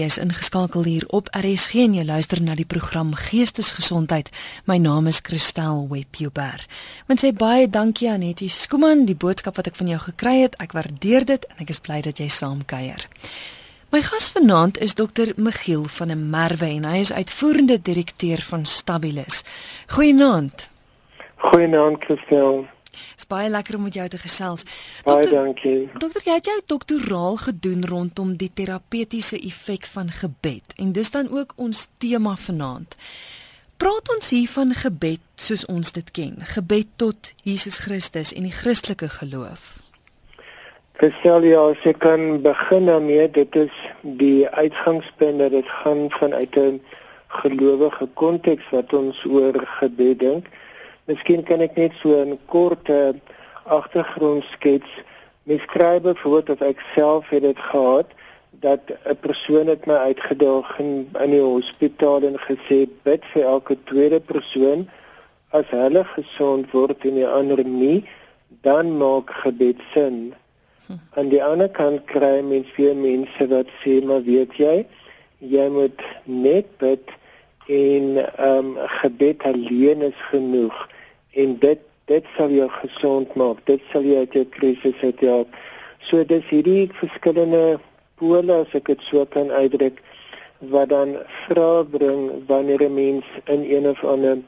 Jy is ingeskakel hier op RSG en jy luister na die program Geestesgesondheid. My naam is Christel Webber. Want sê baie dankie aan Nettie Skuman, die boodskap wat ek van jou gekry het. Ek waardeer dit en ek is bly dat jy saamkuier. My gas vanaand is dokter Michiel van der Merwe en hy is uitvoerende direkteur van Stabilis. Goeienaand. Goeienaand Christel. Dis baie lekker om met jou te gesels. Baie dokter, dankie. Dokter, jy het jou doktoraal gedoen rondom die terapeutiese effek van gebed en dis dan ook ons tema vanaand. Praat ons hier van gebed soos ons dit ken, gebed tot Jesus Christus en die Christelike geloof. Verstel jy as ek kan begin daarmee, dit is die uitgangspunt dat dit gaan vanuit 'n gelowige konteks wat ons oor gebed dink. Miskien kan ek net so 'n kort uh, agtergrond skets. Beskryf byvoorbeeld dat ek self het dit gehad dat 'n persoon het my uitgedaag in, in die hospitaal en gesê bid vir elke tweede persoon as hulle gesond word en die ander nie, dan maak gebed sin. Aan die ander kant kry mens veel mense wat sê maar weet jy, jy moet net bid en ehm um, gebed alleen is genoeg en dit dit sal jou gesond maak. Dit sal jou uit jou krisis help. So dis hierdie verskillende pole as ek dit so kan uitdruk wat dan vra bring wanneer 'n mens in een of ander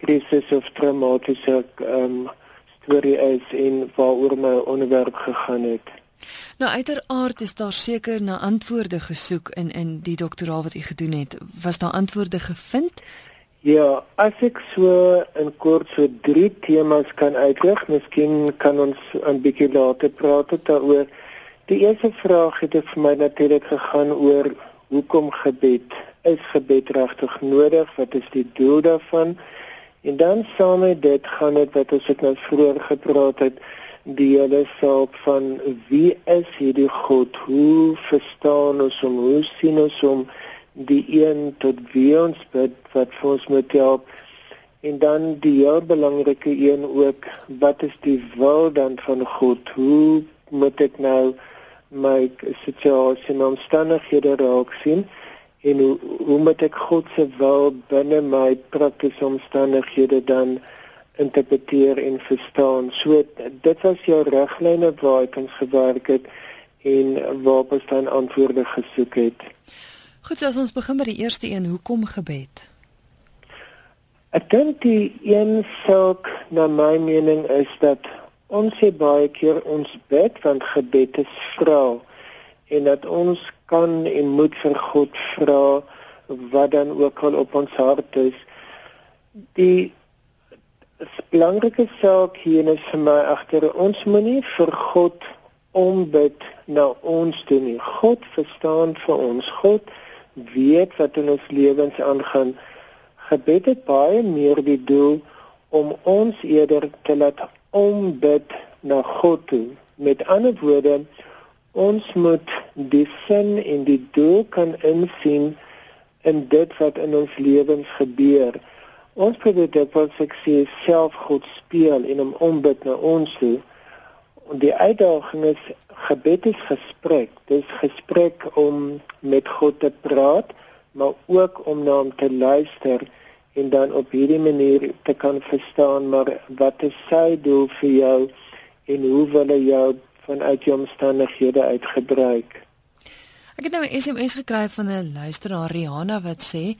krisis of traumatiese ehm um, storie is en waaroor my onderwerp gegaan het. Nou uiteraard is daar seker na antwoorde gesoek in in die doktoraal wat u gedoen het. Was daar antwoorde gevind? Ja, as ek so in kort so drie temas kan uitlig, miskien kan ons 'n bietjie later praat daaroor. Die eerste vraag het vir my natuurlik gegaan oor hoekom gebed? Is gebed regtig nodig? Wat is die doel daarvan? En dan saam met dit gaan dit wat ons het nou vroeër gepraat het, die hele saak van wie is hierdie God? Hoe verstaan ons hom? Hoe sien ons hom? Die een tot wie ons bid wat vir ons moet help. En dan die heel belangrike een ook wat is die wil dan van God? Hoe moet ek nou my situasie en omstandighede raak sien? En hoe, hoe moet ek God se wil binne my praktiese omstandighede dan interpreteer en verstaan? So dit was jou riglyne waar ek ons gewerk het en waar ons dan antwoorde gesoek het Goed, so as ons begin by die eerste een, hoekom gebed? Ek dink die een saak na my mening is dat ons sê baie keer ons bid want gebed is vra en dat ons kan en moet vir God vra wat dan ook al op ons hart is. Die belangrike saak hier is vir my agter ons moenie vir God ombid na ons doen nie. God verstaan vir ons. God weet wat in ons lewens aangaan. Gebed het baie meer die doel om ons eerder te laat ombid na God toe. Met ander woorde, ons moet die sin en die doel kan insien in dit wat in ons lewens gebeur. Ons probeer dit wat ek sê self God speel en om ombid na ons toe. En die uitdaging is gebed is gesprek. Dis gesprek om met God te praat, maar ook om na hom te luister en dan op hierdie manier te kan verstaan maar wat is sy doel vir jou en hoe wil hy jou vanuit jou omstandighede uitgebruik. Ek het nou 'n SMS gekry van 'n luisteraar Rihanna wat sê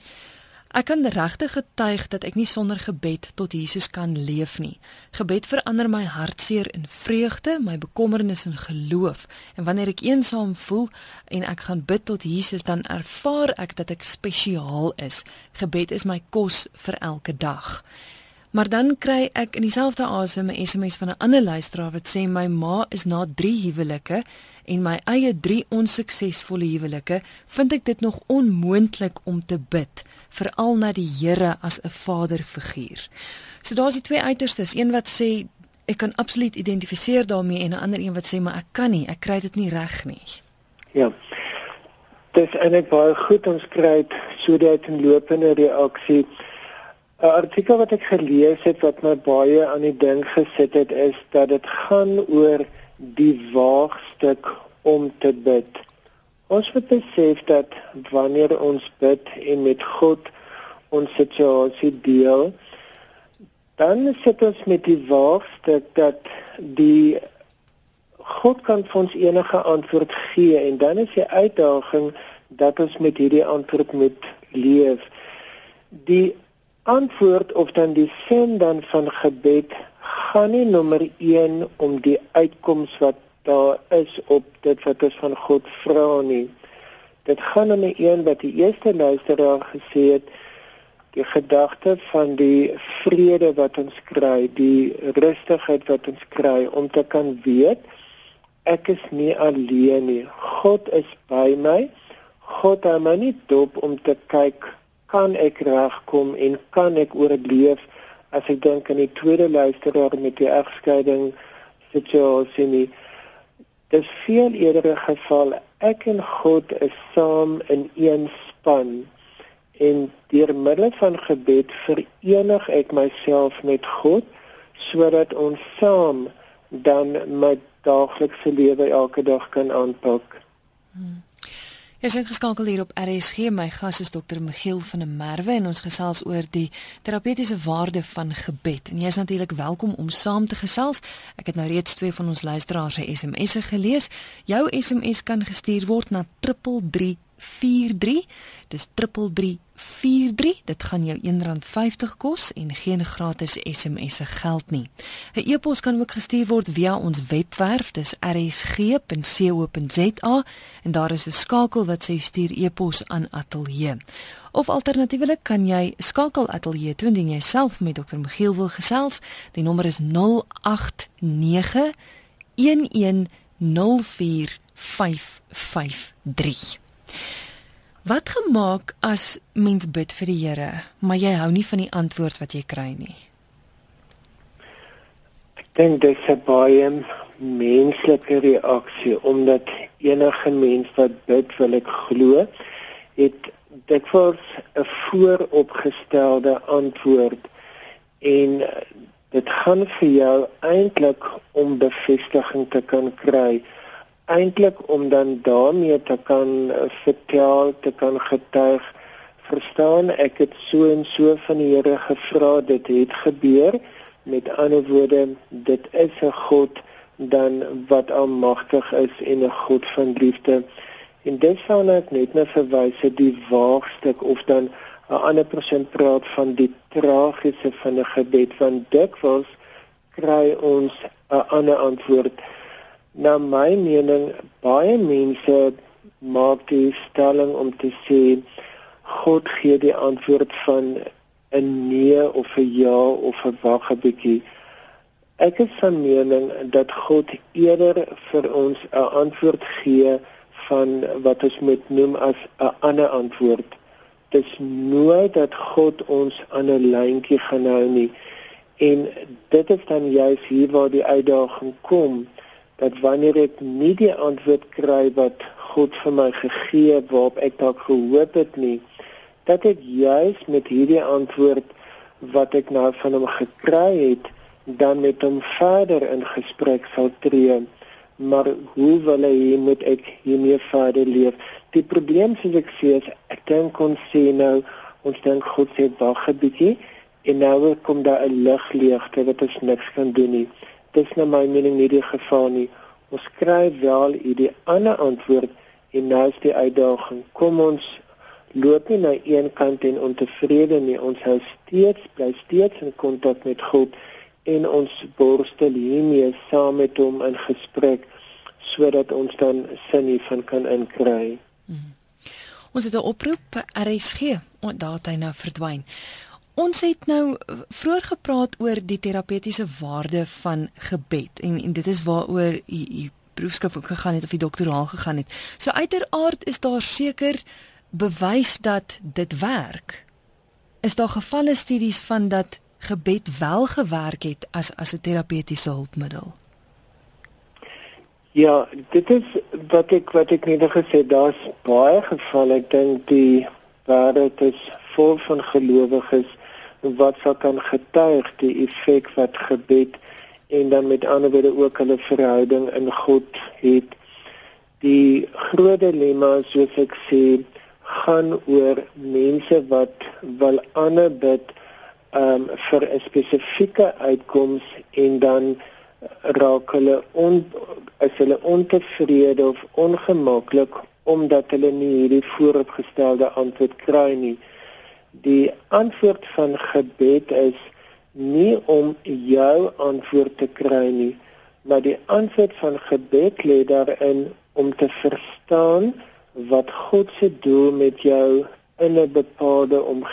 Ek kan regtig getuig dat ek nie sonder gebed tot Jesus kan leef nie. Gebed verander my hartseer in vreugde, my bekommernis in geloof. En wanneer ek eensaam voel en ek gaan bid tot Jesus, dan ervaar ek dat ek spesiaal is. Gebed is my kos vir elke dag. Maar dan kry ek in dieselfde asem 'n SMS van 'n ander luisteraar wat sê my ma is na 3 huwelike en my eie 3 onsuksesvolle huwelike, vind ek dit nog onmoontlik om te bid veral na die Here as 'n vaderfiguur. So daar's die twee uiterstes, een wat sê ek kan absoluut identifiseer daarmee en 'n ander een wat sê maar ek kan nie, ek kry dit nie reg nie. Ja. Dis eintlik baie goed ons kry dit sodat 'n lopende reaksie 'n artikel wat ek gelees het wat my baie aan die ding gesit het is dat dit gaan oor die waagstuk om te bid Ons moet besef dat wanneer ons bid en met God ons situasie deel, dan sit ons met die waarstuk dat die God kan vir ons enige antwoord gee en dan is die uitdaging dat ons met hierdie antwoord moet leef. Die antwoord of dan die sin dan van gebed gaan nie nommer 1 om die uitkoms wat daar is op dit wat ons van God vra nie. Dit gaan om 'n een wat die eerste luisteraar gesê het, die gedagte van die vrede wat ons kry, die rustigheid wat ons kry om te kan weet ek is nie alleen nie. God is by my. God hou my nie dop om te kyk kan ek regkom en kan ek oorleef as ek dink aan die tweede luisteraar met die egskeiding situasie nie dis veel eerder 'n geval ek en God is saam in een span en deur middel van gebed verenig ek myself met God sodat ons saam dan my daaglikse lewe elke dag kan aanpak. Hmm. Jy is ingeskakel hier op RSG. My gas is dokter Miguel van der Merwe en ons gesels oor die terapeutiese waarde van gebed. En jy is natuurlik welkom om saam te gesels. Ek het nou reeds twee van ons luisteraars se SMS'e gelees. Jou SMS kan gestuur word na 3343. Dis 3343. Dit gaan jou R1.50 kos en geen gratis SMS'e geld nie. 'n E-pos kan ook gestuur word via ons webwerf, dis rsg.co.za en daar is 'n skakel wat sê stuur e-pos aan ateljee. Of alternatiefelik kan jy skakel ateljee toe indien jy self met Dr. Miguel wil gesels. Die nommer is 089 1104553. Wat gemaak as mens bid vir die Here, maar jy hou nie van die antwoord wat jy kry nie? Ek dink dit is 'n baie menslike reaksie omdat enige mens wat bid, wil ek glo, het dikwels 'n vooropgestelde antwoord en dit gaan vir jou eintlik om bevestiging te kan kry eintlik om dan daarmee te kan uh, vertel, te kan getuig, verstaan ek het so en so van die Here gevra, dit het gebeur. Met ander woorde, dit is 'n God dan wat almagtig is en 'n God van liefde. En dit sou net net na verwys het die waagstuk of dan 'n ander persoon praat van die tragiese van 'n gebed van dikwels kry ons 'n ander antwoord na my mening baie mense maak die stelling om te sê God gee die antwoord van 'n nee of 'n ja of 'n wag 'n bietjie. Ek is van mening dat God eerder vir ons 'n antwoord gee van wat ons moet noem as 'n ander antwoord. Dit is nooit dat God ons aan 'n lyntjie gaan hou nie. En dit is dan juist hier waar die uitdaging kom dat wanneer ek nie die antwoord kry wat God vir my gegee het waarop ek dalk gehoop het nie, dat ek juis met hierdie antwoord wat ek nou van hom gekry het, dan met hom verder in gesprek sal tree. Maar hoe wil hy moet ek hiermee verder leef? Die probleem soos ek sê is ek dink ons sê nou ons dink God sê wag 'n bietjie en nou kom daar 'n ligleegte wat ons niks kan doen nie dis na my mening nie die geval nie. Ons kry wel hierdie ander antwoord en nou is die uitdaging. Kom ons loop nie na een kant en ontevrede nie. Ons hou steeds bly steeds in kontak met God en ons borstel hiermee saam met hom in gesprek sodat ons dan sin hiervan kan inkry. Mm. Ons het 'n oproep RSG, daar het hy nou verdwyn. Ons het nou eh, vroeër gepraat oor die terapeutiese waarde van gebed en en dit is waaroor u u proefskrif ook gegaan het of die doktoraal gegaan het. So uiteraard is daar seker bewys dat dit werk. Is daar gevalle studies van dat gebed wel gewerk het as as 'n terapeutiese hulpmiddel? Ja, dit is wat ek wat ek net gesê, daar's baie gevalle. Ek dink die wêreld is vol van gelowiges wat sal kan getuig die effek wat gebed en dan met ander woorde ook hulle verhouding in God het. Die groot dilemma soos ek sê gaan oor mense wat wil ander bid um vir 'n spesifieke uitkoms en dan raak hulle on is hulle ontevrede of ongemaklik omdat hulle nie hierdie vooropgestelde antwoord kry nie. Die antwoord van gebed is nie om jou antwoord te kry nie, maar die antwoord van gebed lê daarin om te verstaan wat God se doel met jou in 'n bepaalde om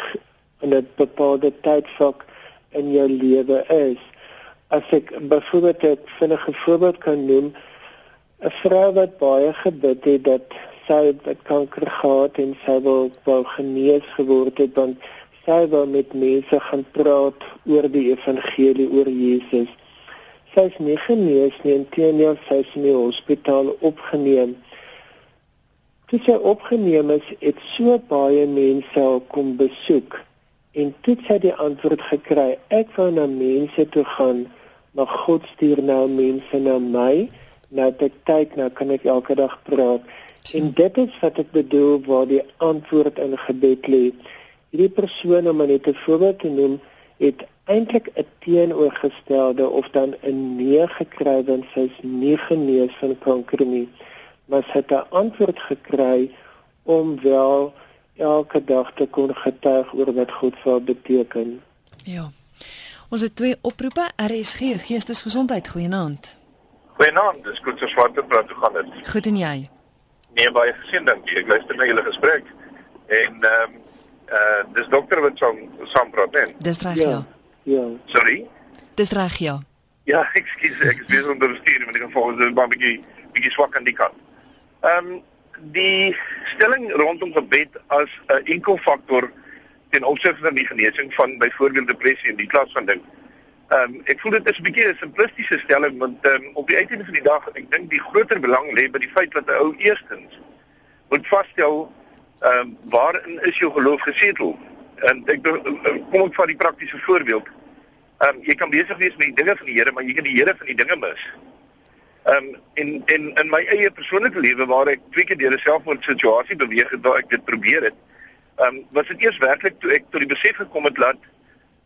in 'n bepaalde tydvak in jou lewe is. As ek byvoorbeeld 'n vinnige voorbeeld kan noem, 'n vrou wat baie gebid het dat sy het kanker gehad en sy wil wou genees geword het want sy wil met mense gaan praat oor die evangelie oor Jesus. Sy is nie genees nie, inteendeel sy is in die hospitaal opgeneem. Toe sy opgeneem is, het so baie mense kom besoek en toe sy die antwoord gekry, ek wou na mense toe gaan, maar God stuur nou mense na my. Nou dit tyd nou kan ek elke dag praat. En dit is wat ek bedoel waar die antwoord in gebed lê. Hierdie persoon om net 'n voorbeeld te noem het eintlik 'n teenoorgestelde of dan 'n nee gekry want sy nie genees van kanker nie. Maar sy het 'n antwoord gekry om wel elke dag te kon getuig oor wat God vir haar beteken. Ja. Ons het twee oproepe. RSG geestesgesondheid goeienaand. Goeienaand dis goed so swarte praat hoe gaan dit? Goed en jy nee baie gesien dankie ek luister na julle gesprek en ehm um, uh dis dokter wat saam saam praat, né? Dis reg ja. ja. Ja. Sorry. Dis reg ja. Ja, ekskuus, ek is besig om te stuur met die gevolge dis baie bietjie bietjie swak aan die kant. Ehm um, die stelling rondom gebed as 'n uh, enkel faktor ten opsigte van die genesing van byvoorbeeld depressie en die klas van ding. Ehm um, ek voel dit is 'n bietjie 'n simplistiese stelling want ehm um, op die uiteinde van die dag ek dink die groter belang lê by die feit dat 'n ou eerstens moet vasstel ehm um, waarin is jou geloof gesetel? En ek kom ek van die praktiese voorbeeld. Ehm um, jy kan besig wees met die dinge van die Here, maar jy kan die Here van die dinge mis. Ehm um, in in in my eie persoonlike lewe waar ek twee keer deur 'n selfmoordsituasie beweeg het waar ek dit probeer het, ehm um, was dit eers werklik toe ek tot die besef gekom het dat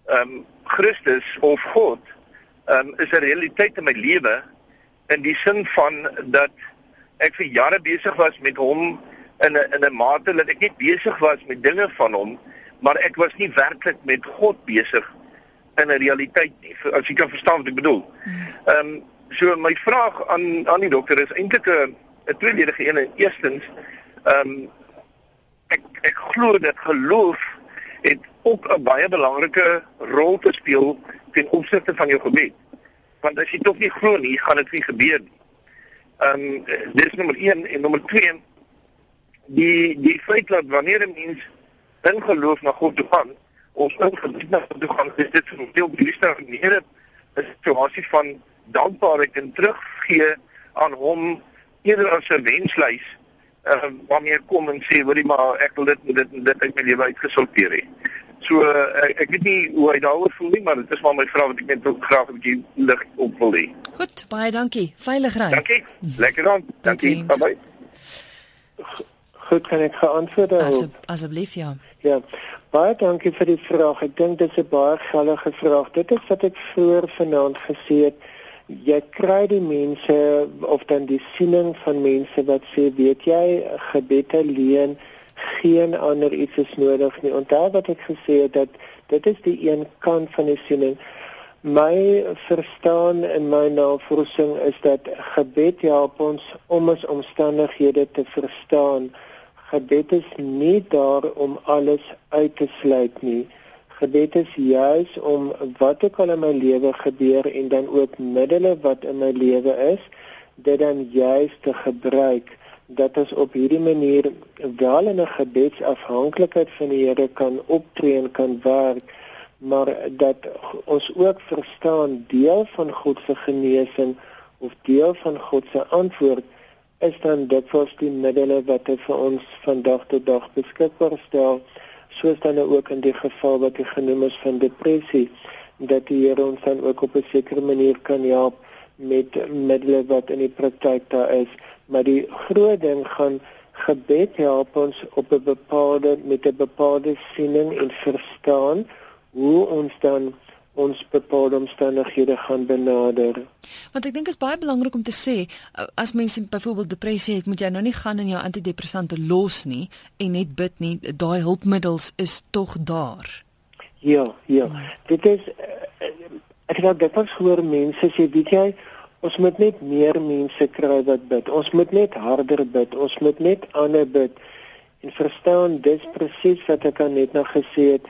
ehm um, Christus of God ehm um, is 'n realiteit in my lewe in die sin van dat ek vir jare besig was met hom in 'n in 'n mate dat ek nie besig was met dinge van hom, maar ek was nie werklik met God besig in 'n realiteit nie. As jy kan verstaan wat ek bedoel. Ehm um, so my vraag aan aan die dokter is eintlik 'n 'n tweeledige een. Eerstens, ehm um, ek ek glo dat geloof het ook 'n baie belangrike rol te speel ten opsigte van jou gebed. Want as jy tog nie glo nie, gaan dit nie gebeur nie. Ehm um, dis nommer 1 en nommer 2 die die feit dat wanneer 'n mens in geloof na God toe gaan, ons in gebed na God toe gaan, is dit vir veel Christene wanneer 'n situasie van dankbaarheid en teruggee aan hom eerder as 'n wenslys uh, wanneer kom en sê hoorie maar ek wil dit dit dit uit my lewe uitgesorteer het. So uh, ek weet nie hoe hy daaroor voel nie, maar dit is maar my vraag wat ek net ook graag 'n bietjie lig op wil hê. Goed, baie dankie. Veilig ry. Dankie. Lekker dan. Dankie. Bye bye. Goed, kan ek geantwoord daarop? Asseblief ja. Ja. Baie dankie vir die vraag. Ek dink dit is 'n baie geldige vraag. Dit is wat ek vroeër vanaand gesê het. Jy kry die mense of dan die siening van mense wat sê, weet jy, gebed alleen geen ander iets is nodig nie. Onthou wat ek gesê het dat dit is die een kant van die siening. My verstaan in my navorsing is dat gebed help ons om ons omstandighede te verstaan gebed is nie daar om alles uit te sluit nie. Gebed is juis om wat ook al in my lewe gebeur en dan ook middele wat in my lewe is, dit dan juis te gebruik dat ons op hierdie manier wel in 'n gebedsafhanklikheid van die Here kan optree en kan werk, maar dat ons ook verstaan deel van God se genesing of deel van God se antwoord is dan dit was die middele wat hy vir ons van dag tot dag beskikbaar stel soos dan ook in die geval wat hy genoem is van depressie dat die Here ons dan ook op 'n sekere manier kan help met middele wat in die praktyk daar is, maar die groot ding gaan gebed help ons op 'n bepaalde met 'n bepaalde siening en verstaan hoe ons dan ons bepaalde omstandighede gaan benader. Want ek dink is baie belangrik om te sê as mense byvoorbeeld depressie het, moet jy nou nie gaan en jou antidepressante los nie en net bid nie. Daai hulpmiddels is tog daar. Ja, ja. Dit is eh, ek het dit pas hoor mense sê weet jy ons moet net meer mense kry wat bid. Ons moet net harder bid. Ons moet net ander bid. En verstaan dis presies wat ek net nou gesê het.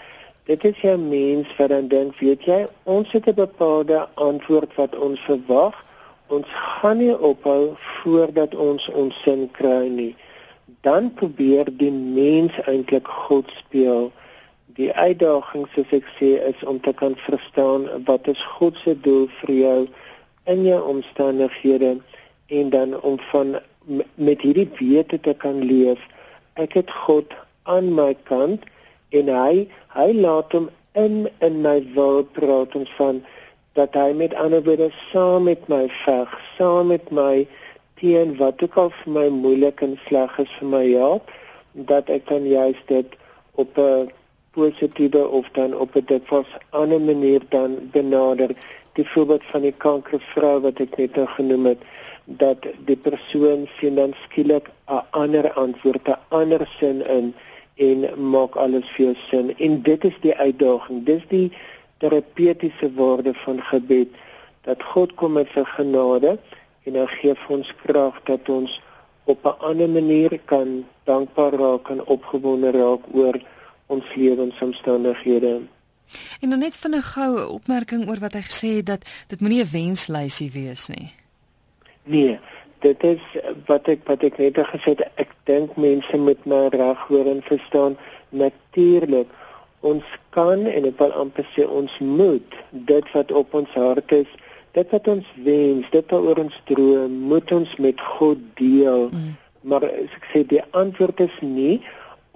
Dit is ja mens wat dan dink, weet jy, ons het 'n bepaalde antwoord wat ons verwag. Ons gaan nie ophou voordat ons ons sin kry nie. Dan probeer die mens eintlik God speel. Die uitdaging soos ek sê is om te kan verstaan wat is God se doel vir jou in jou omstandighede en dan om van met hierdie wete te kan leef. Ek het God aan my kant en hy hy laat hom in in my wil praat ons van dat hy met ander woorde saam met my veg, saam met my teen wat ook al vir my moeilik en sleg is vir my help dat ek kan juist dit op 'n positiewe of dan op 'n dikwels ander manier dan benader die voorbeeld van die kankervrou wat ek net nou genoem het dat die persoon sien dan skielik 'n ander antwoord, 'n ander sin in en maak alles vir jou sin. En dit is die uitdaging. Dis die terapeutiese waarde van gebed dat God kom met sy genade en hy gee vir ons krag dat ons op 'n ander manier kan dankbaar raak en opgewonde raak oor ons lewensomstandighede en dan net vinnig gou opmerking oor wat hy gesê het dat dit moenie 'n wenslysie wees nie nee dit is wat ek wat ek net gesê het ek dink mense moet my reg hoor en verstaan natuurlik ons kan en ek wil amper sê ons moet dit wat op ons hart is dit wat ons wens dit wat oor ons droom moet ons met God deel mm. maar ek sê die antwoord is nie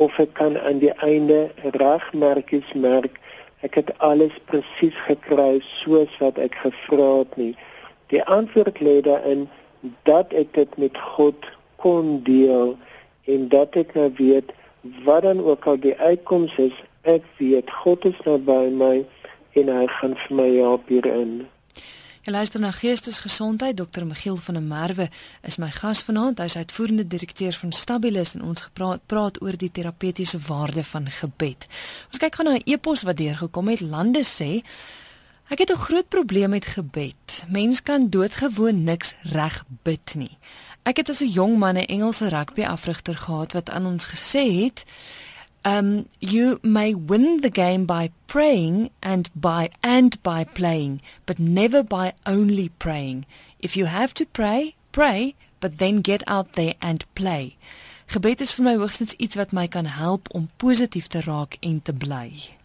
of ek kan aan die einde regmerkies merk ek het alles presies gekry soos wat ek gevra het nie die antwoord lê daarin dat ek dit met God kon deel en dat ek nou weet wat dan ook al die uitkoms is, ek weet God is nou by my en hy gaan vir my help hierin. Jy luister na Geestesgesondheid. Dr. Michiel van der Merwe is my gas vanaand. Hy is uitvoerende direkteur van Stabilis en ons gepraat praat oor die terapeutiese waarde van gebed. Ons kyk gou na 'n e-pos wat deurgekom het. Lande sê Ek het 'n groot probleem met gebed. Mens kan doodgewoon niks reg bid nie. Ek het as 'n jong man 'n Engelse rugby afrigter gehad wat aan ons gesê het, um you may win the game by praying and by and by playing, but never by only praying. If you have to pray, pray, but then get out there and play. Gebed is vir my hoogstens iets wat my kan help om positief te raak en te bly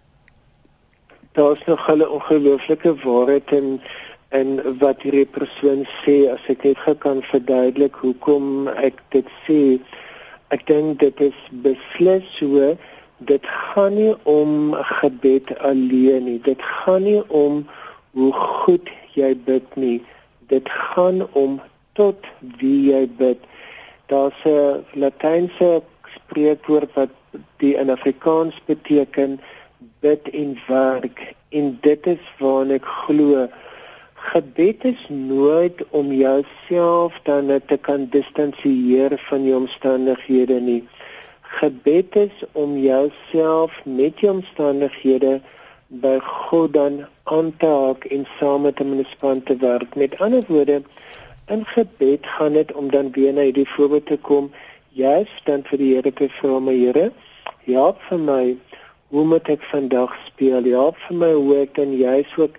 daar's nog 'n ongelooflike waarheid in in wat hierdie persoon sê as ek net gou kan verduidelik hoekom ek dit sê ek dink dit is beslis so dit gaan nie om gebed alleen nie. Dit gaan nie om hoe goed jy bid nie. Dit gaan om tot wie jy bid. Daar's 'n latynse spreekwoord wat die in Afrikaans beteken bid en werk. En dit is waarna ek glo gebed is nooit om jouself dan te kan distansieer van die omstandighede nie. Gebed is om jouself met die omstandighede by God dan aan te haak en saam met hom in 'n span te werk. Met ander woorde in gebed gaan dit om dan weer na hierdie voorbeeld te kom. Juist dan vir die Here te vra my Here help vir my. Hoe moet ek vandag speel? Ja, vir my hoe ek dan juis ook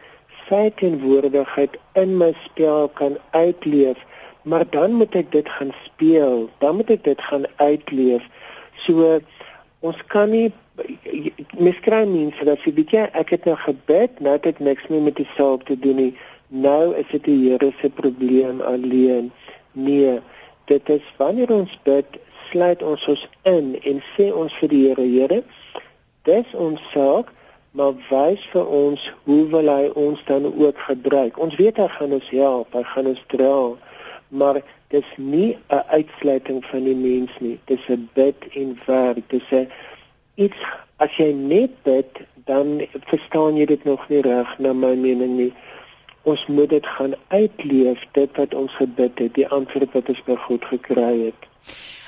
sy teenwoordigheid in my spel kan uitleef, maar dan moet ek dit gaan speel. Dan moet ek dit gaan uitleef. So ons kan nie miskry mense dat sy bietjie ek het nou gebid, nou het ek niks meer met die saak te doen nie. Nou is dit die Here se probleem alleen. Nee, dit is wanneer ons bid, sluit ons ons in en sê ons vir die Here, Here, dis ons saak, maar wys vir ons hoe wil hy ons dan ook gebruik. Ons weet hy gaan ons help, hy gaan ons dra, maar dis nie 'n uitsluiting van die mens nie. Dis 'n bid en werk. Dis 'n iets as jy net bid, dan verstaan jy dit nog nie reg na my mening nie. Ons moet dit gaan uitleef dit wat ons gebid het, die antwoord wat ons by God gekry het.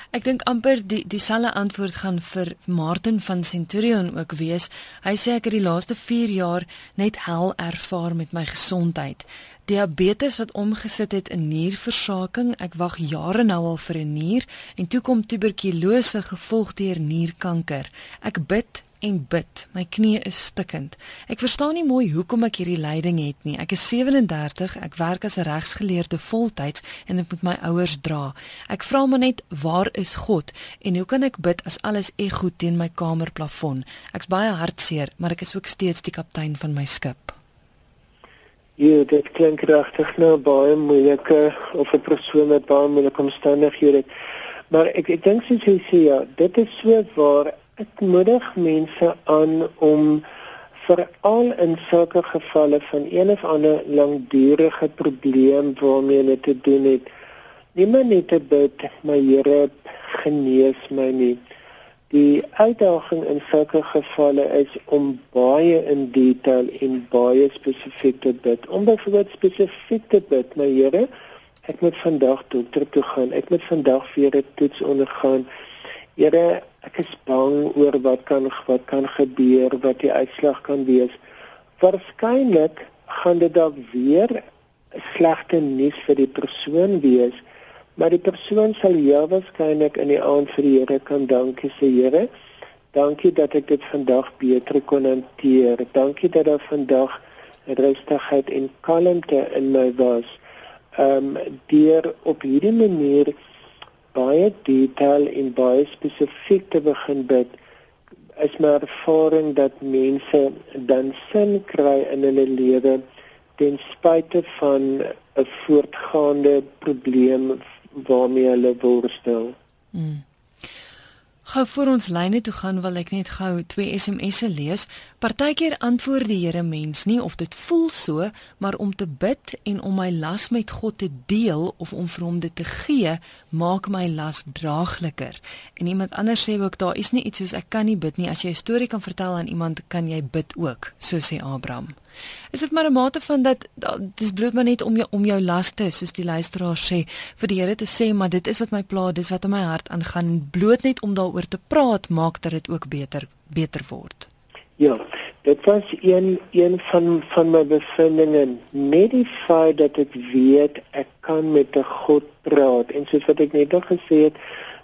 Ek dink amper die dieselfde antwoord gaan vir Martin van Centurion ook wees. Hy sê ek het die laaste 4 jaar net hel ervaar met my gesondheid. Diabetes wat omgesit het in nierversaking. Ek wag jare nou al vir 'n nier en toe kom tuberkulose gevolg deur nierkanker. Ek bid en bid. My knie is stikkend. Ek verstaan nie mooi hoekom ek hierdie lyding het nie. Ek is 37, ek werk as 'n regsgeleerde voltyds en ek moet my ouers dra. Ek vra maar net, waar is God? En hoe kan ek bid as alles ego teen my kamerplafon? Ek's baie hartseer, maar ek is ook steeds die kaptein van my skip. Ja, dit klink regtig nou baie moeilike of 'n persoon met baie moeilike omstandighede. Maar ek ek dink soos jy sê, ja, dit is so waar Ek moedig mense aan om veral in sulke gevalle van een of ander langdurige probleem waarmee hulle te doen het, nie net te bid, my Here genees my nie. Die uitdaging in sulke gevalle is om baie in detail en baie spesifiek te bid. Om byvoorbeeld spesifiek te bid, my Here, ek moet vandag dokter toe gaan. Ek moet vandag weer 'n toets ondergaan. Here, ek is bang oor wat kan wat kan gebeur, wat die uitslag kan wees. Waarskynlik gaan dit dan weer slegte nuus vir die persoon wees, maar die persoon sal ja waarskynlik in die aand vir die Here kan dankie sê, Here. Dankie dat ek dit vandag beter kon hanteer. Dankie dat daar vandag rustigheid en kalmte in my was. Ehm um, deur op hierdie manier baie detail en baie spesifiek te begin bid is my ervaring dat mense dan sin kry in hulle lewe ten spyte van 'n voortgaande probleem waarmee hulle worstel. Mm. Gou voor ons lyne toe gaan wil ek net gou twee SMS'e lees. Partykeer antwoord die Here mens nie of dit voel so, maar om te bid en om my las met God te deel of om vir hom dit te gee, maak my las draagliker. En iemand anders sê ook daar is nie iets soos ek kan nie bid nie. As jy 'n storie kan vertel aan iemand, kan jy bid ook, so sê Abraham. Is dit maar 'n mate van dat dis bloot maar net om jou om jou laste soos die luisteraar sê vir die Here te sê maar dit is wat my pla, dis wat in my hart aangaan bloot net om daaroor te praat maak dat dit ook beter beter word. Ja, dit was een een van van my bevindinge net die feit dat ek weet ek kan met 'n God praat en soos wat ek net al gesê het,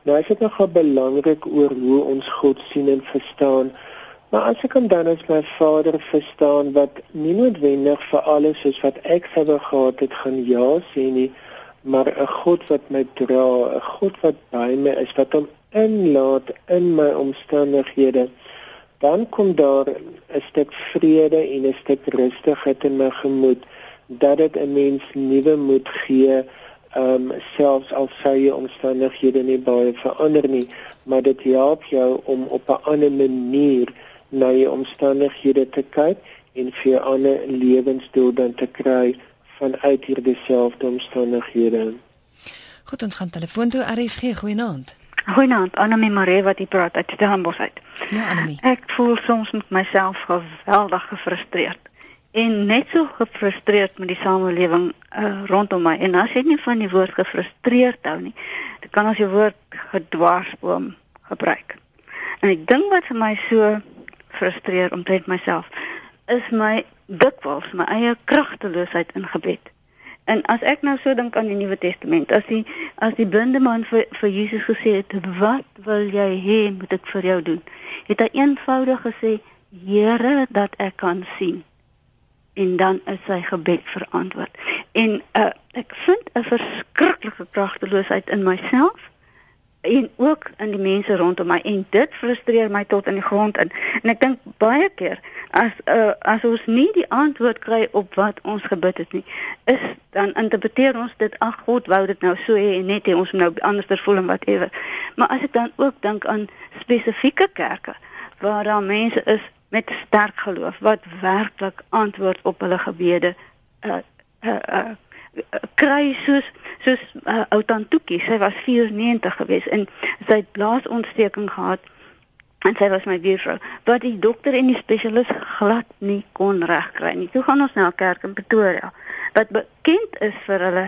nou is dit nogal belangrik oor hoe ons God sien en verstaan. Maar as ek hom dan as my vader verstaan wat nie noodwendig vir alles soos wat ek sou gehad het gaan ja sê nie, maar 'n God wat my dra, 'n God wat by my is, wat hom inlaat in my omstandighede, dan kom daar 'n stuk vrede en 'n stuk rustigheid in my gemoed dat dit 'n mens nuwe moed gee ehm um, selfs al sou jy omstandighede nie baie verander nie, maar dit help jou om op 'n ander manier na jou omstandighede te kyk en vir 'n ander lewensdoel dan te kry vanuit hierdie selfde omstandighede. Goed, ons gaan telefoon toe RSG goeienaand. Goeienaand, Annelie Maree wat hier praat uit Stellenbosch uit. Ja, Annelie. Ek voel soms met myself geweldig gefrustreerd en net so gefrustreerd met die samelewing uh, rondom my. En as jy nie van die woord gefrustreerd hou nie, dan kan ons die woord gedwarsboom gebruik. En ek dink wat vir my so frustreer omtrent myself is my dikwels my eie kragteloosheid in gebed. En as ek nou so dink aan die Nuwe Testament, as die as die blinde man vir vir Jesus gesê het, "Wat wil jy hê moet ek vir jou doen?" het hy eenvoudig gesê, "Here, dat ek kan sien." En dan is sy gebed verantwoord. En uh, ek vind 'n verskriklike kragteloosheid in myself en ook in die mense rondom my en dit frustreer my tot in die grond in. En ek dink baie keer as uh, as ons nie die antwoord kry op wat ons gebid het nie, is dan interpreteer ons dit ag God wou dit nou so hê en net hê ons moet nou anderster voel en whatever. Maar as ek dan ook dink aan spesifieke kerke waar daar mense is met sterk geloof wat werklik antwoord op hulle gebede uh uh, uh kry soos soos uh, ou Tantoetjie sy was 94 gewees en sy het blaasontsteking gehad en sy was my buurvrou wat die dokter en die spesialis glad nie kon regkry nie. Toe gaan ons na 'n kerk in Pretoria wat bekend is vir hulle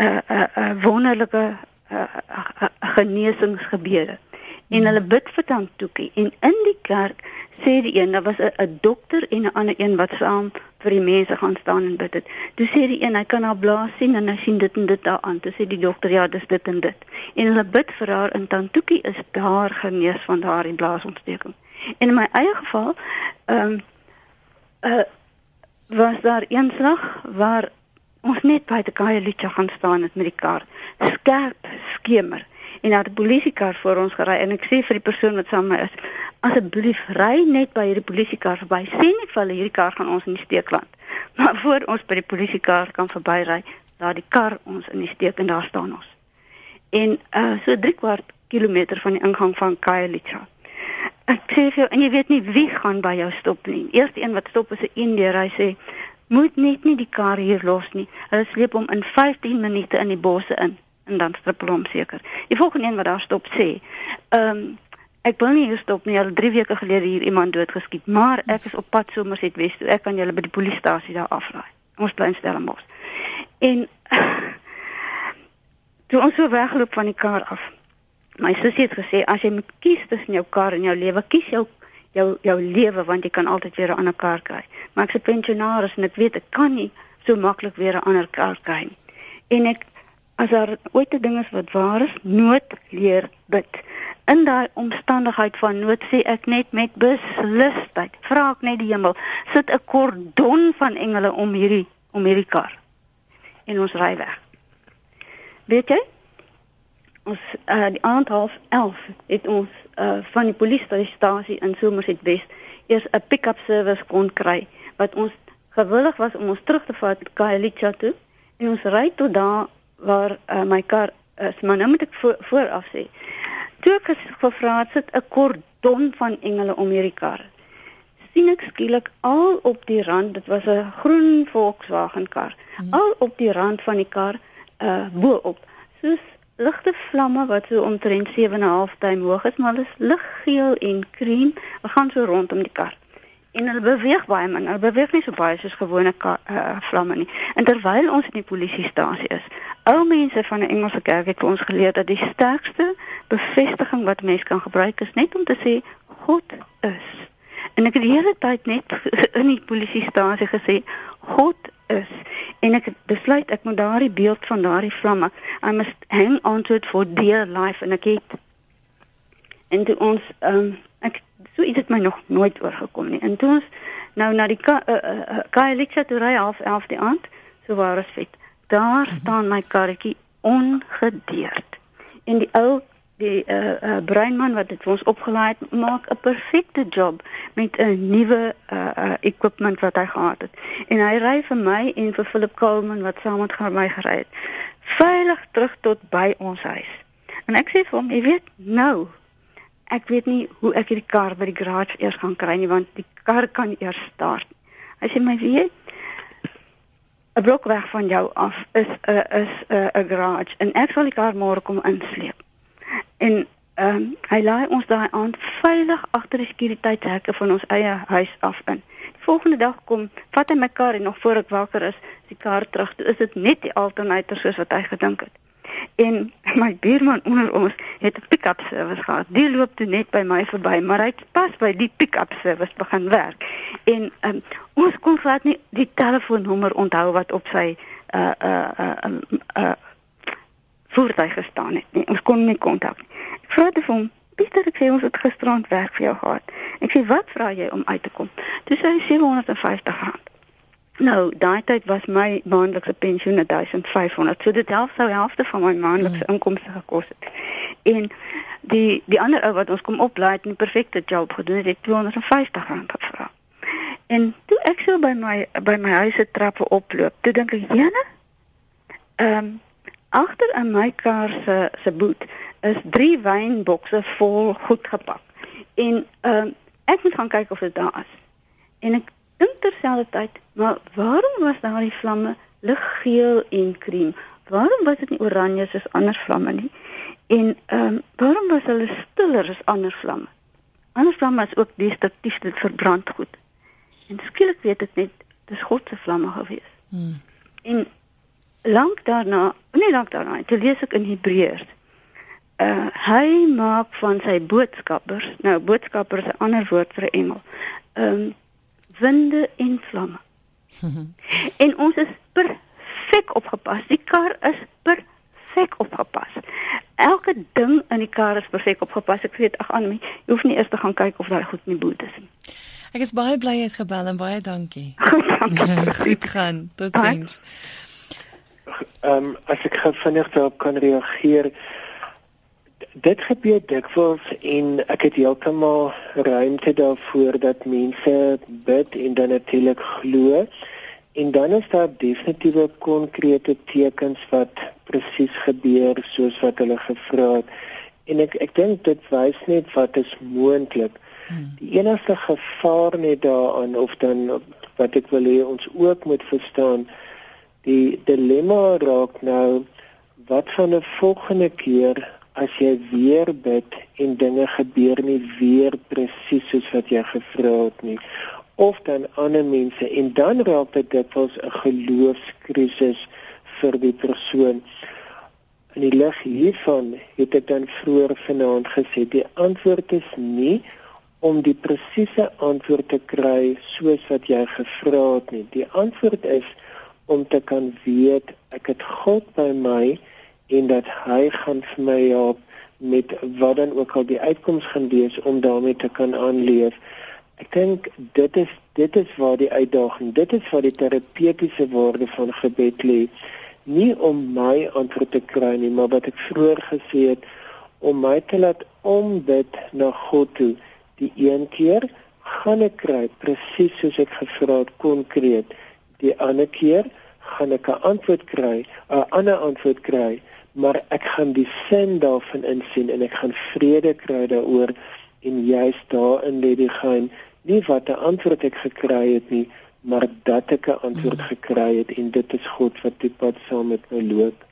uh, uh, uh, wonderlike uh, uh, genesingsgebede en hulle bid vir Tantoetjie en in die kerk sê die een daar was 'n dokter en 'n ander een wat saam vir die mense gaan staan en bid het. Toe sê die een hy kan haar blaas sien en hy sien dit en dit daaraan. Toe sê die dokter ja, dis dit en dit. En hulle bid vir haar en Tantoetjie is daar genees van daardie blaasontsteking. En in my eie geval ehm um, uh was daar eenslag waar ons net by die Kaaielietjie gaan staan het met die kar. Skerp skemer en daar 'n polisiekar voor ons gery en ek sê vir die persoon wat saam met my is asseblief ry net by hierdie polisiekar verby. Sê net vir hulle hierdie kar gaan ons in die steek laat maar voor ons by die polisiekar kan verbyry daar die kar ons in die steek en daar staan ons. En uh, so 3 kwart kilometer van die ingang van Kailicha ek sê vir jou en jy weet nie wie gaan by jou stop nie. Eerste een wat stop is 'n Indiër. Hy sê moet net nie die kar hier los nie. Hulle sleep hom in 15 minute in die bosse in. En dan strippel hom seker. Die volgende een wat daar stop sê, ehm um, ek wil nie hier stop nie. Al 3 weke gelede hier iemand doodgeskiet, maar ek is op pad somers het Wes toe. Ek kan julle by die polisiestasie daar afraai. Ons bly in Stellenbosch. En toe ons so weggeloop van die kar af. My sussie het gesê as jy moet kies tussen jou kar en jou lewe, kies jou jou jou lewe want jy kan altyd weer 'n ander kar kry. Maar ek's 'n pensionaris en ek weet ek kan nie so maklik weer 'n ander kar kry nie. En ek as daar ooit 'n ding is wat waar is, nood leer bid. In daai omstandigheid van nood sê ek net met beslisheid, vra ek net die hemel, sit 'n kordon van engele om hierdie om hierdie kar. En ons ry weg. Weet jy? Ons uh, die aand half 11 het ons uh, van die polisiestasie in Somerset West eers 'n pick-up service kon kry wat ons gewillig was om ons terug te vat Kaalicha toe en ons ry tot daar waar uh, my kar is, maar nou moet ek vo vooraf sê. Toe ek gevra het sit 'n kordon van engele om hierdie kar. sien ek skielik al op die rand, dit was 'n groen Volkswagen kar. Hmm. Al op die rand van die kar uh bo op. Soos ligte vlamme wat so omtrent 7.5 duim hoog is, maar is liggeel en cream. Ons gaan so rondom die kar en hulle beweeg baie min. Hulle beweeg nie so baie soos gewone uh, vlamme nie. En terwyl ons in die polisiestasie is, ou mense van 'n Engelse kerk het ons geleer dat die sterkste bevestiging wat mens kan gebruik is net om te sê God is. En ek het die hele tyd net in die polisiestasie gesê God is en ek het besluit ek moet daardie beeld van daardie vlamme I must hang on to it for dear life en ek het en toe ons um, ek so iets het my nog nooit oorgekom nie. En toe ons nou na die Kaalicha uh, uh, toe ry half 11 die aand, so waar is vet. Daar staan my karretjie ongedeerd. En die ou die uh, uh, breinman wat dit vir ons opgelaai het, maak 'n perfekte job met 'n nuwe uh, uh, equipment wat hy gehad het. En hy ry vir my en vir Philip Coleman wat saam met my gery het, veilig terug tot by ons huis. En ek sê vir hom, jy weet, nou ek weet nie hoe ek hierdie kar by die garage eers gaan kry nie want die kar kan eers start. Hy sê my weet 'n blok weg van jou af is 'n uh, is 'n uh, 'n garage en ek sal die kar môre kom insleep. En ehm um, hy laai ons daai aand veilig agter die sekuriteitshekke van ons eie huis af in. Die volgende dag kom vat hy my kar en nog voor ek wakker is, die kar terug. Dit is dit net die alternator soos wat hy gedink het. En my buurman onder ons het 'n pick-up service gehad. Die loop toe net by my verby, maar hy het pas by die pick-up service begin werk. En um, ons kon glad nie die telefoonnommer onthou wat op sy uh uh uh uh, uh voertuig gestaan het nie. Ons kon nie kontak nie. Ek vra te hom Pieter, ek sê ons het gisterand werk vir jou gehad. Ek sê wat vra jy om uit te kom? Dis hy 750 rand. Nou, daai tyd was my maandelikse pensioen 1500. So dit help sou helfte van my maandelikse mm. inkomste gekos het. En die die ander ou wat ons kom oplaai het 'n perfekte job gedoen het, het 250 rand gevra. En toe ek so by my by my huis se trappe oploop, toe dink ek, "Jene, ehm um, agter in my kar se se boot is drie wynbokse vol goed gepak." En ehm um, ek moet gaan kyk of dit daar is. En ek dink terselfdertyd, maar waarom was daardie vlamme liggeel en krem? Waarom was dit nie oranje soos ander vlamme nie? En ehm um, waarom was hulle stiller as ander vlamme? Ander vlamme is ook destruktief, dit verbrand goed. En skielik weet ek net dis God se vlamme gewees. Hmm. En lank daarna, nie lank daarna, toe lees ek in Hebreërs. Uh hy maak van sy boodskappers, nou boodskappers is 'n ander woord vir 'n engel. Ehm um, winde en vlamme. en ons is perfek opgepas. Die kar is perfek opgepas. Elke ding in die kar is perfek opgepas. Ek weet ag aan my, jy hoef nie eers te gaan kyk of daar goed in die boot is nie. Ek is baie bly jy het gebel en baie dankie. Goed gaan. Totsiens. Ehm um, as ek vinnig daarop kan reageer dit gebeur dikwels en ek het heeltemal ruimte daarvoor dat mense bid en dan natuurlik glo. En dan is daar definitiewe konkrete tekens wat presies gebeur soos wat hulle gevra het. En ek ek dink dit wys net wat is moontlik. Hmm. die enigste gevaar net daaraan of dan wat ek wil hê ons ook moet verstaan die dilemma raak nou wat van 'n volgende keer as jy weer bid en dinge gebeur nie weer presies soos wat jy gevra het nie of dan ander mense en dan raak dit dikwels 'n geloofskrisis vir die persoon. In die lig hiervan het ek dan vroeër vanaand gesê die antwoord is nie om die presiese antwoord te kry soos wat jy gevra het nie. Die antwoord is om te kan weet ek het God by my en dat hy gaan vir my help met wat dan ook al die uitkoms gaan wees om daarmee te kan aanleef. Ek dink dit is dit is waar die uitdaging, dit is waar die terapeutiese waarde van gebed lê. Nie om my antwoord te kry nie, maar wat ek vroeër gesê het om my te laat ombid na God toe. Die een keer gaan ek kry presies soos ek gevra het konkreet die ander keer gaan ek 'n antwoord kry, 'n ander antwoord kry, maar ek gaan die sin daarvan insien en ek gaan vrede kry daaroor en juist daarin lê die geheim, nie wat 'n antwoord ek gekry het nie, maar dat ek 'n antwoord hmm. gekry het en dit is God wat die pad saam met my loop.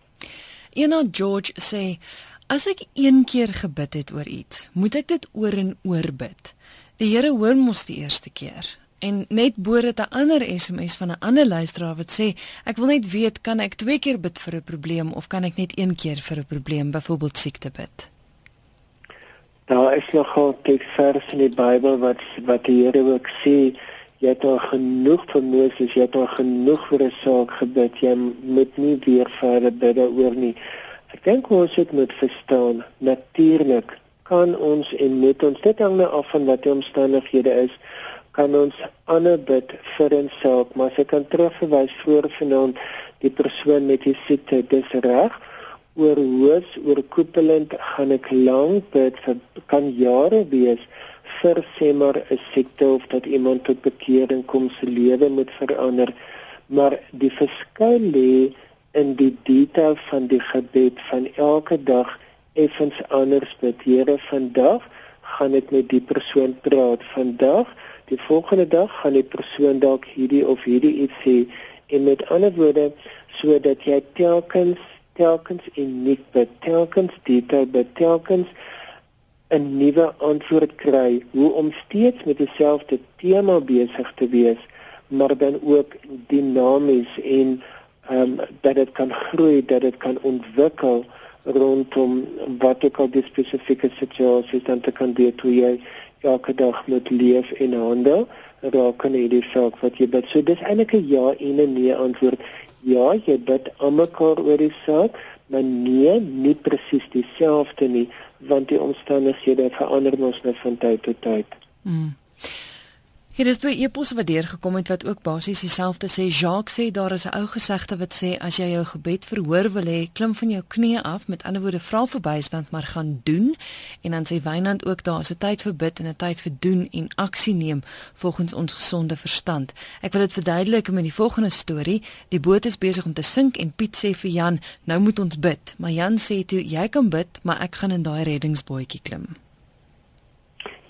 Ena George sê As ek een keer gebid het oor iets, moet ek dit oor en oor bid. Die Here hoor mos die eerste keer. En net bo dit 'n ander SMS van 'n ander luisteraar wat sê ek wil net weet kan ek twee keer bid vir 'n probleem of kan ek net een keer vir 'n probleem byvoorbeeld siekte bid? Daar is nogal teks vers in die Bybel wat wat die Here ook sê jy het al genoeg vir Moses, jy het al genoeg vir 'n saak gebid, jy moet nie weer verder bid oor nie. Ek dink ons het moet verstaan natuurlik kan ons en moet ons dit hang nou af van wat die omstandighede is kan ons ander bid vir onsself, maar as ek kan terugverwys voor vanaand die persoon met die siekte, dis reg. Oor hoes, oor koepelend gaan ek lank bid vir kan jare wees vir sê maar 'n siekte of dat iemand tot bekering kom, se lewe moet verander. Maar die verskil lê in die detail van die gebed van elke dag effens anders bid. Here, vandag gaan ek met die persoon praat. Vandag die volgende dag gaan die persoon dalk hierdie of hierdie iets sê en met ander woorde sodat jy telkens telkens uniek bet telkens detail bet telkens 'n nuwe antwoord kry. Hoe om steeds met dieselfde tema besig te wees maar dan ook dinamies en ehm um, dat dit kan groei dat dit kan ontwikkel rondom wat ek al die spesifieke situasies dan te kan doen toe jy elke dag moet leef en handel raak aan hierdie saak wat jy bid. So dis eintlik 'n ja en 'n nee antwoord. Ja, jy bid almekaar oor die saak, maar nee, nie presies dieselfde nie, want die omstandighede verander mos net van tyd tot tyd. Mm. Hier is twee eposse wat deurgekom het wat ook basies dieselfde sê. Jacques sê daar is 'n ou gesegde wat sê as jy jou gebed verhoor wil hê, klim van jou knieë af, met ander woorde vra vir bystand, maar gaan doen. En dan sê Wynand ook daar is 'n tyd vir bid en 'n tyd vir doen en aksie neem volgens ons gesonde verstand. Ek wil dit verduidelik met die volgende storie. Die boot is besig om te sink en Piet sê vir Jan, nou moet ons bid. Maar Jan sê toe jy kan bid, maar ek gaan in daai reddingsbootjie klim.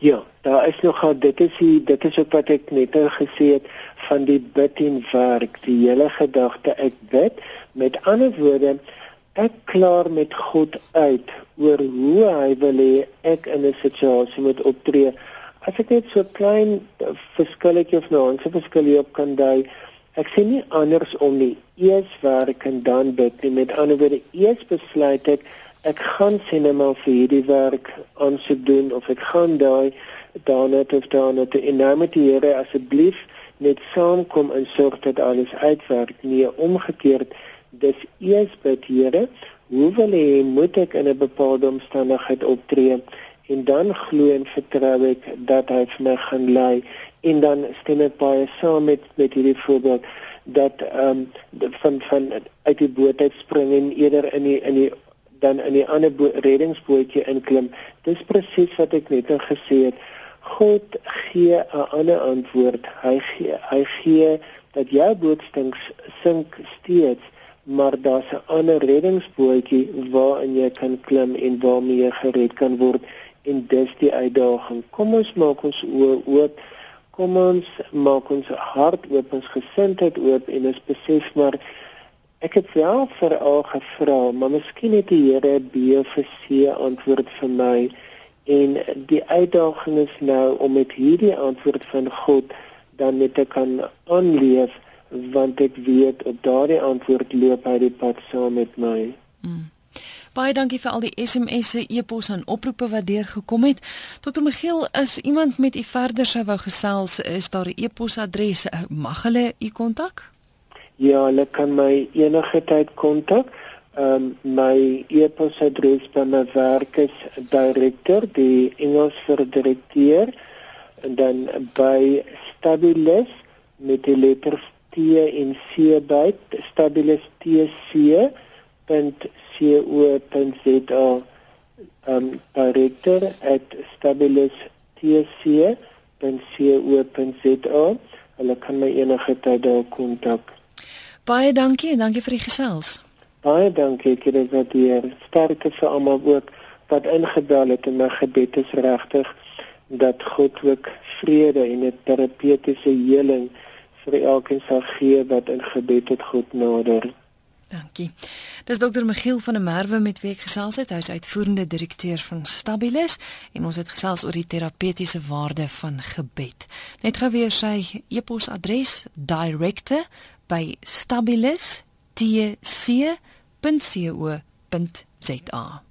Ja, daar is nog dit is die, dit is ook wat ek net gesê het van die bid en werk, die hele gedagte ek bid. Met ander woorde, ek klaar met God uit oor hoe hy wil hê ek in 'n situasie moet optree. As ek net so klein verskilletjie of nou 'n verskillie op kan dui, ek sien nie anders om nie. Eers werk en dan bid. En met ander woorde, eers besluit ek ek gaan sinema vir hierdie werk aansoek doen of ek gaan daai daarna of daarna te en nou met die Here asseblief net saamkom en sorg dat alles uitwerk. Nie omgekeerd dis eers bid Here hoe wil jy moet ek in 'n bepaalde omstandigheid optree? En dan glo en vertrou ek dat hy vir my gaan lei. En dan stem ek baie saam met met hierdie voorbeeld dat ehm um, van van uit die boot uit spring en eerder in die in die dan in die ander reddingsbootjie inklim. Dis presies wat ek net gesê het. God gee 'n ander antwoord. Hy gee hy gee dat jou boot stink sink steeds, maar daar's 'n ander reddingsbootjie waarin jy kan klim en waarmee jy gered kan word en dis die uitdaging. Kom ons maak ons oë oop. Kom ons maak ons hart oop, ons gesindheid oop en ons besef maar Ek het wel vir al gevra, maar miskien het die Here 'n BFC antwoord vir my en die uitdaging is nou om met hierdie antwoord van God dan net te kan aanleef want ek weet op daardie antwoord loop hy die pad saam met my. Mm. Baie dankie vir al die SMS'e, e-posse en oproepe wat deurgekom het. Dr. Michiel, as iemand met u verder sou wou gesels, is daar 'n e-posadres, mag hulle u kontak? Ja, hulle kan my enige tyd kontak. Ehm um, my e-posadres by my werk is director die Engels vir direkteur en dan by stabilis met die letters T en C by stabilistc.co.za um director at stabilistc.co.za hulle kan my enige tyd daar kontak Baie dankie en dankie vir die gesels. Baie dankie dit wat hier sterkte vir almal ook wat ingebel het en my gebed is regtig dat God ook vrede en 'n terapeutiese heling vir elkeen sal gee wat in gebed tot God nader. Dankie. Dis dokter Michiel van der Merwe met wie ek gesels het. Hy is uitvoerende direkteur van Stabilis en ons het gesels oor die terapeutiese waarde van gebed. Net gou weer sy e-posadres director by stabilis.tc.co.za